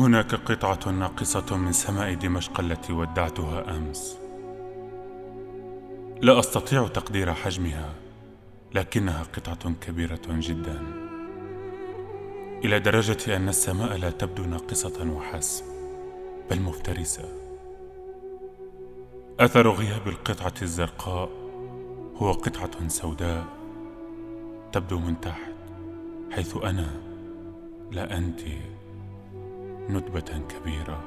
هناك قطعة ناقصة من سماء دمشق التي ودعتها أمس. لا أستطيع تقدير حجمها لكنها قطعة كبيرة جدا. إلى درجة أن السماء لا تبدو ناقصة وحسب بل مفترسة. أثر غياب القطعة الزرقاء هو قطعة سوداء تبدو من تحت حيث أنا لا أنتِ ندبة كبيرة.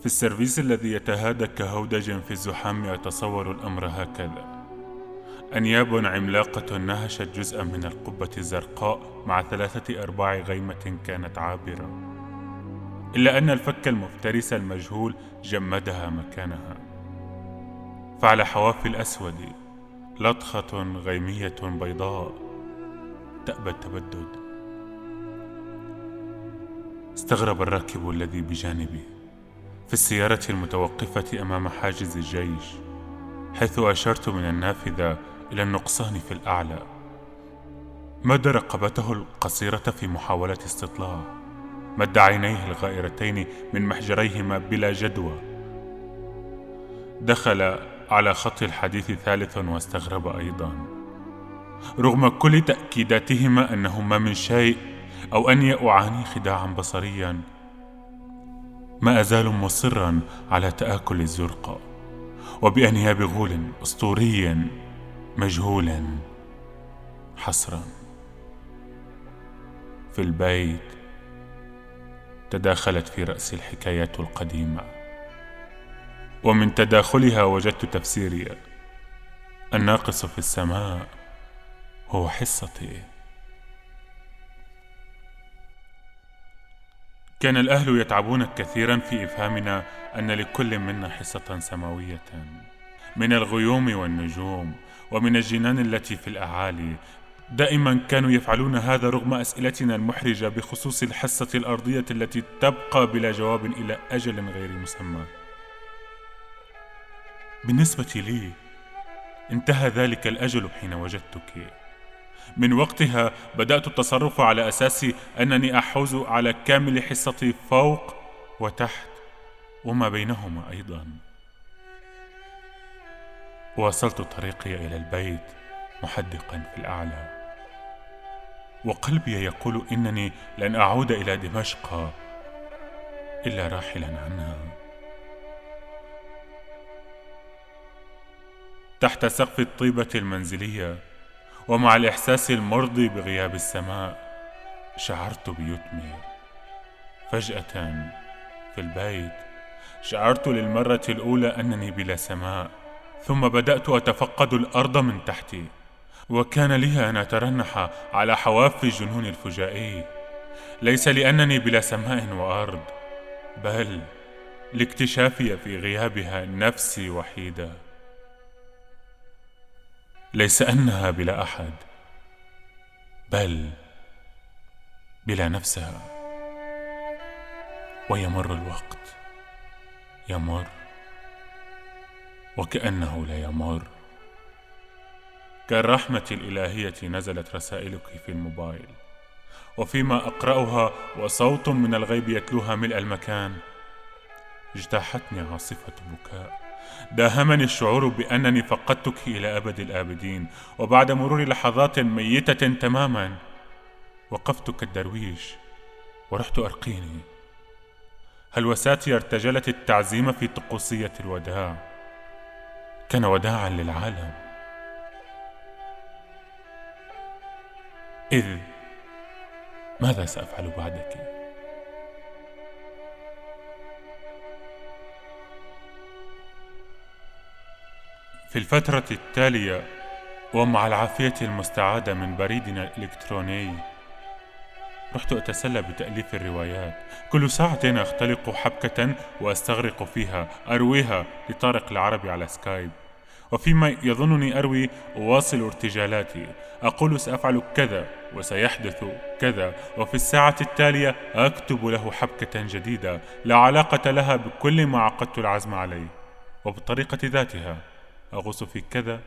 في السيرفيس الذي يتهادى كهودج في الزحام أتصور الأمر هكذا. أنياب عملاقة نهشت جزءا من القبة الزرقاء مع ثلاثة أرباع غيمة كانت عابرة. إلا أن الفك المفترس المجهول جمدها مكانها. فعلى حواف الأسود لطخة غيمية بيضاء. تأبى التبدد. استغرب الراكب الذي بجانبي في السيارة المتوقفة أمام حاجز الجيش حيث أشرت من النافذة إلى النقصان في الأعلى. مد رقبته القصيرة في محاولة استطلاع. مد عينيه الغائرتين من محجريهما بلا جدوى. دخل على خط الحديث ثالث واستغرب أيضا. رغم كل تأكيداتهما أنهما من شيء أو أني أعاني خداعا بصريا. ما أزال مصرا على تآكل الزرقاء وبأنياب غول أسطوري مجهول حصرا. في البيت تداخلت في رأسي الحكايات القديمة ومن تداخلها وجدت تفسيري الناقص في السماء. هو حصتي. كان الأهل يتعبون كثيرا في إفهامنا أن لكل منا حصة سماوية. من الغيوم والنجوم ومن الجنان التي في الأعالي دائما كانوا يفعلون هذا رغم أسئلتنا المحرجة بخصوص الحصة الأرضية التي تبقى بلا جواب إلى أجل غير مسمى. بالنسبة لي انتهى ذلك الأجل حين وجدتك. من وقتها بدأت التصرف على أساس أنني أحوز على كامل حصتي فوق وتحت وما بينهما أيضا. واصلت طريقي إلى البيت محدقا في الأعلى. وقلبي يقول إنني لن أعود إلى دمشق إلا راحلا عنها. تحت سقف الطيبة المنزلية ومع الإحساس المرضي بغياب السماء شعرت بيتمي. فجأة في البيت شعرت للمرة الأولى أنني بلا سماء ثم بدأت أتفقد الأرض من تحتي. وكان لي أن أترنح على حواف الجنون الفجائي. ليس لأنني بلا سماء وأرض بل لاكتشافي في غيابها نفسي وحيده ليس أنها بلا أحد بل بلا نفسها. ويمر الوقت يمر وكأنه لا يمر. كالرحمة الإلهية نزلت رسائلك في الموبايل وفيما أقرأها وصوت من الغيب يتلوها ملء المكان اجتاحتني عاصفة بكاء داهمني الشعور بأنني فقدتك إلى أبد الآبدين وبعد مرور لحظات ميتة تماما وقفت كالدرويش ورحت أرقيني. هلوساتي ارتجلت التعزيم في طقوسية الوداع؟ كان وداعا للعالم. إذ ماذا سأفعل بعدك؟ في الفترة التالية ومع العافية المستعادة من بريدنا الإلكتروني رحت أتسلى بتأليف الروايات. كل ساعة أختلق حبكة وأستغرق فيها أرويها لطارق العربي على سكايب. وفيما يظنني أروي أواصل ارتجالاتي أقول سأفعل كذا وسيحدث كذا وفي الساعة التالية أكتب له حبكة جديدة لا علاقة لها بكل ما عقدت العزم عليه وبالطريقة ذاتها. أغوص في كذا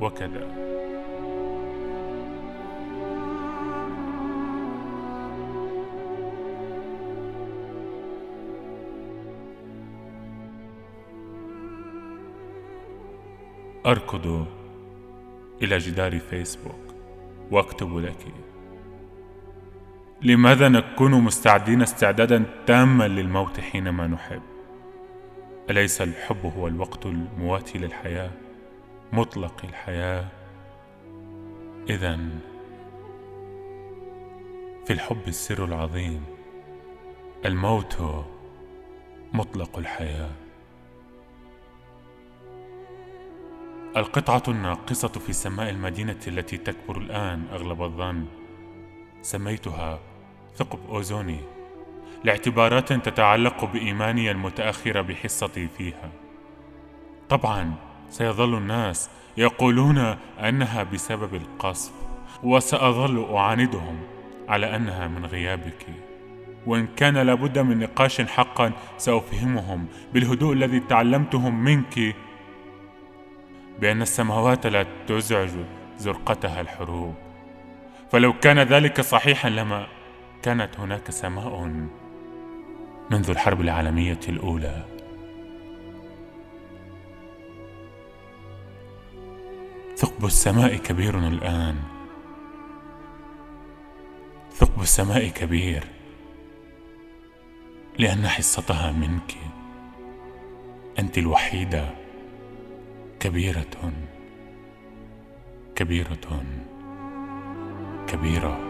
وكذا. أركض إلى جدار فيسبوك وأكتب لك لماذا نكون مستعدين استعدادا تاما للموت حينما نحب؟ أليس الحب هو الوقت المواتي للحياة؟ مطلق الحياة. إذا في الحب السر العظيم الموت مطلق الحياة. القطعة الناقصة في سماء المدينة التي تكبر الآن أغلب الظن سميتها ثقب أوزوني. لاعتبارات تتعلق بإيماني المتأخر بحصتي فيها. طبعا سيظل الناس يقولون أنها بسبب القصف وسأظل أعاندهم على أنها من غيابك. وإن كان لابد من نقاش حقا سأفهمهم بالهدوء الذي تعلمتهم منك بأن السماوات لا تزعج زرقتها الحروب. فلو كان ذلك صحيحا لما كانت هناك سماء منذ الحرب العالمية الأولى. ثقب السماء كبير الآن. ثقب السماء كبير. لأن حصتها منك. أنت الوحيدة. كبيرة. كبيرة. كبيرة.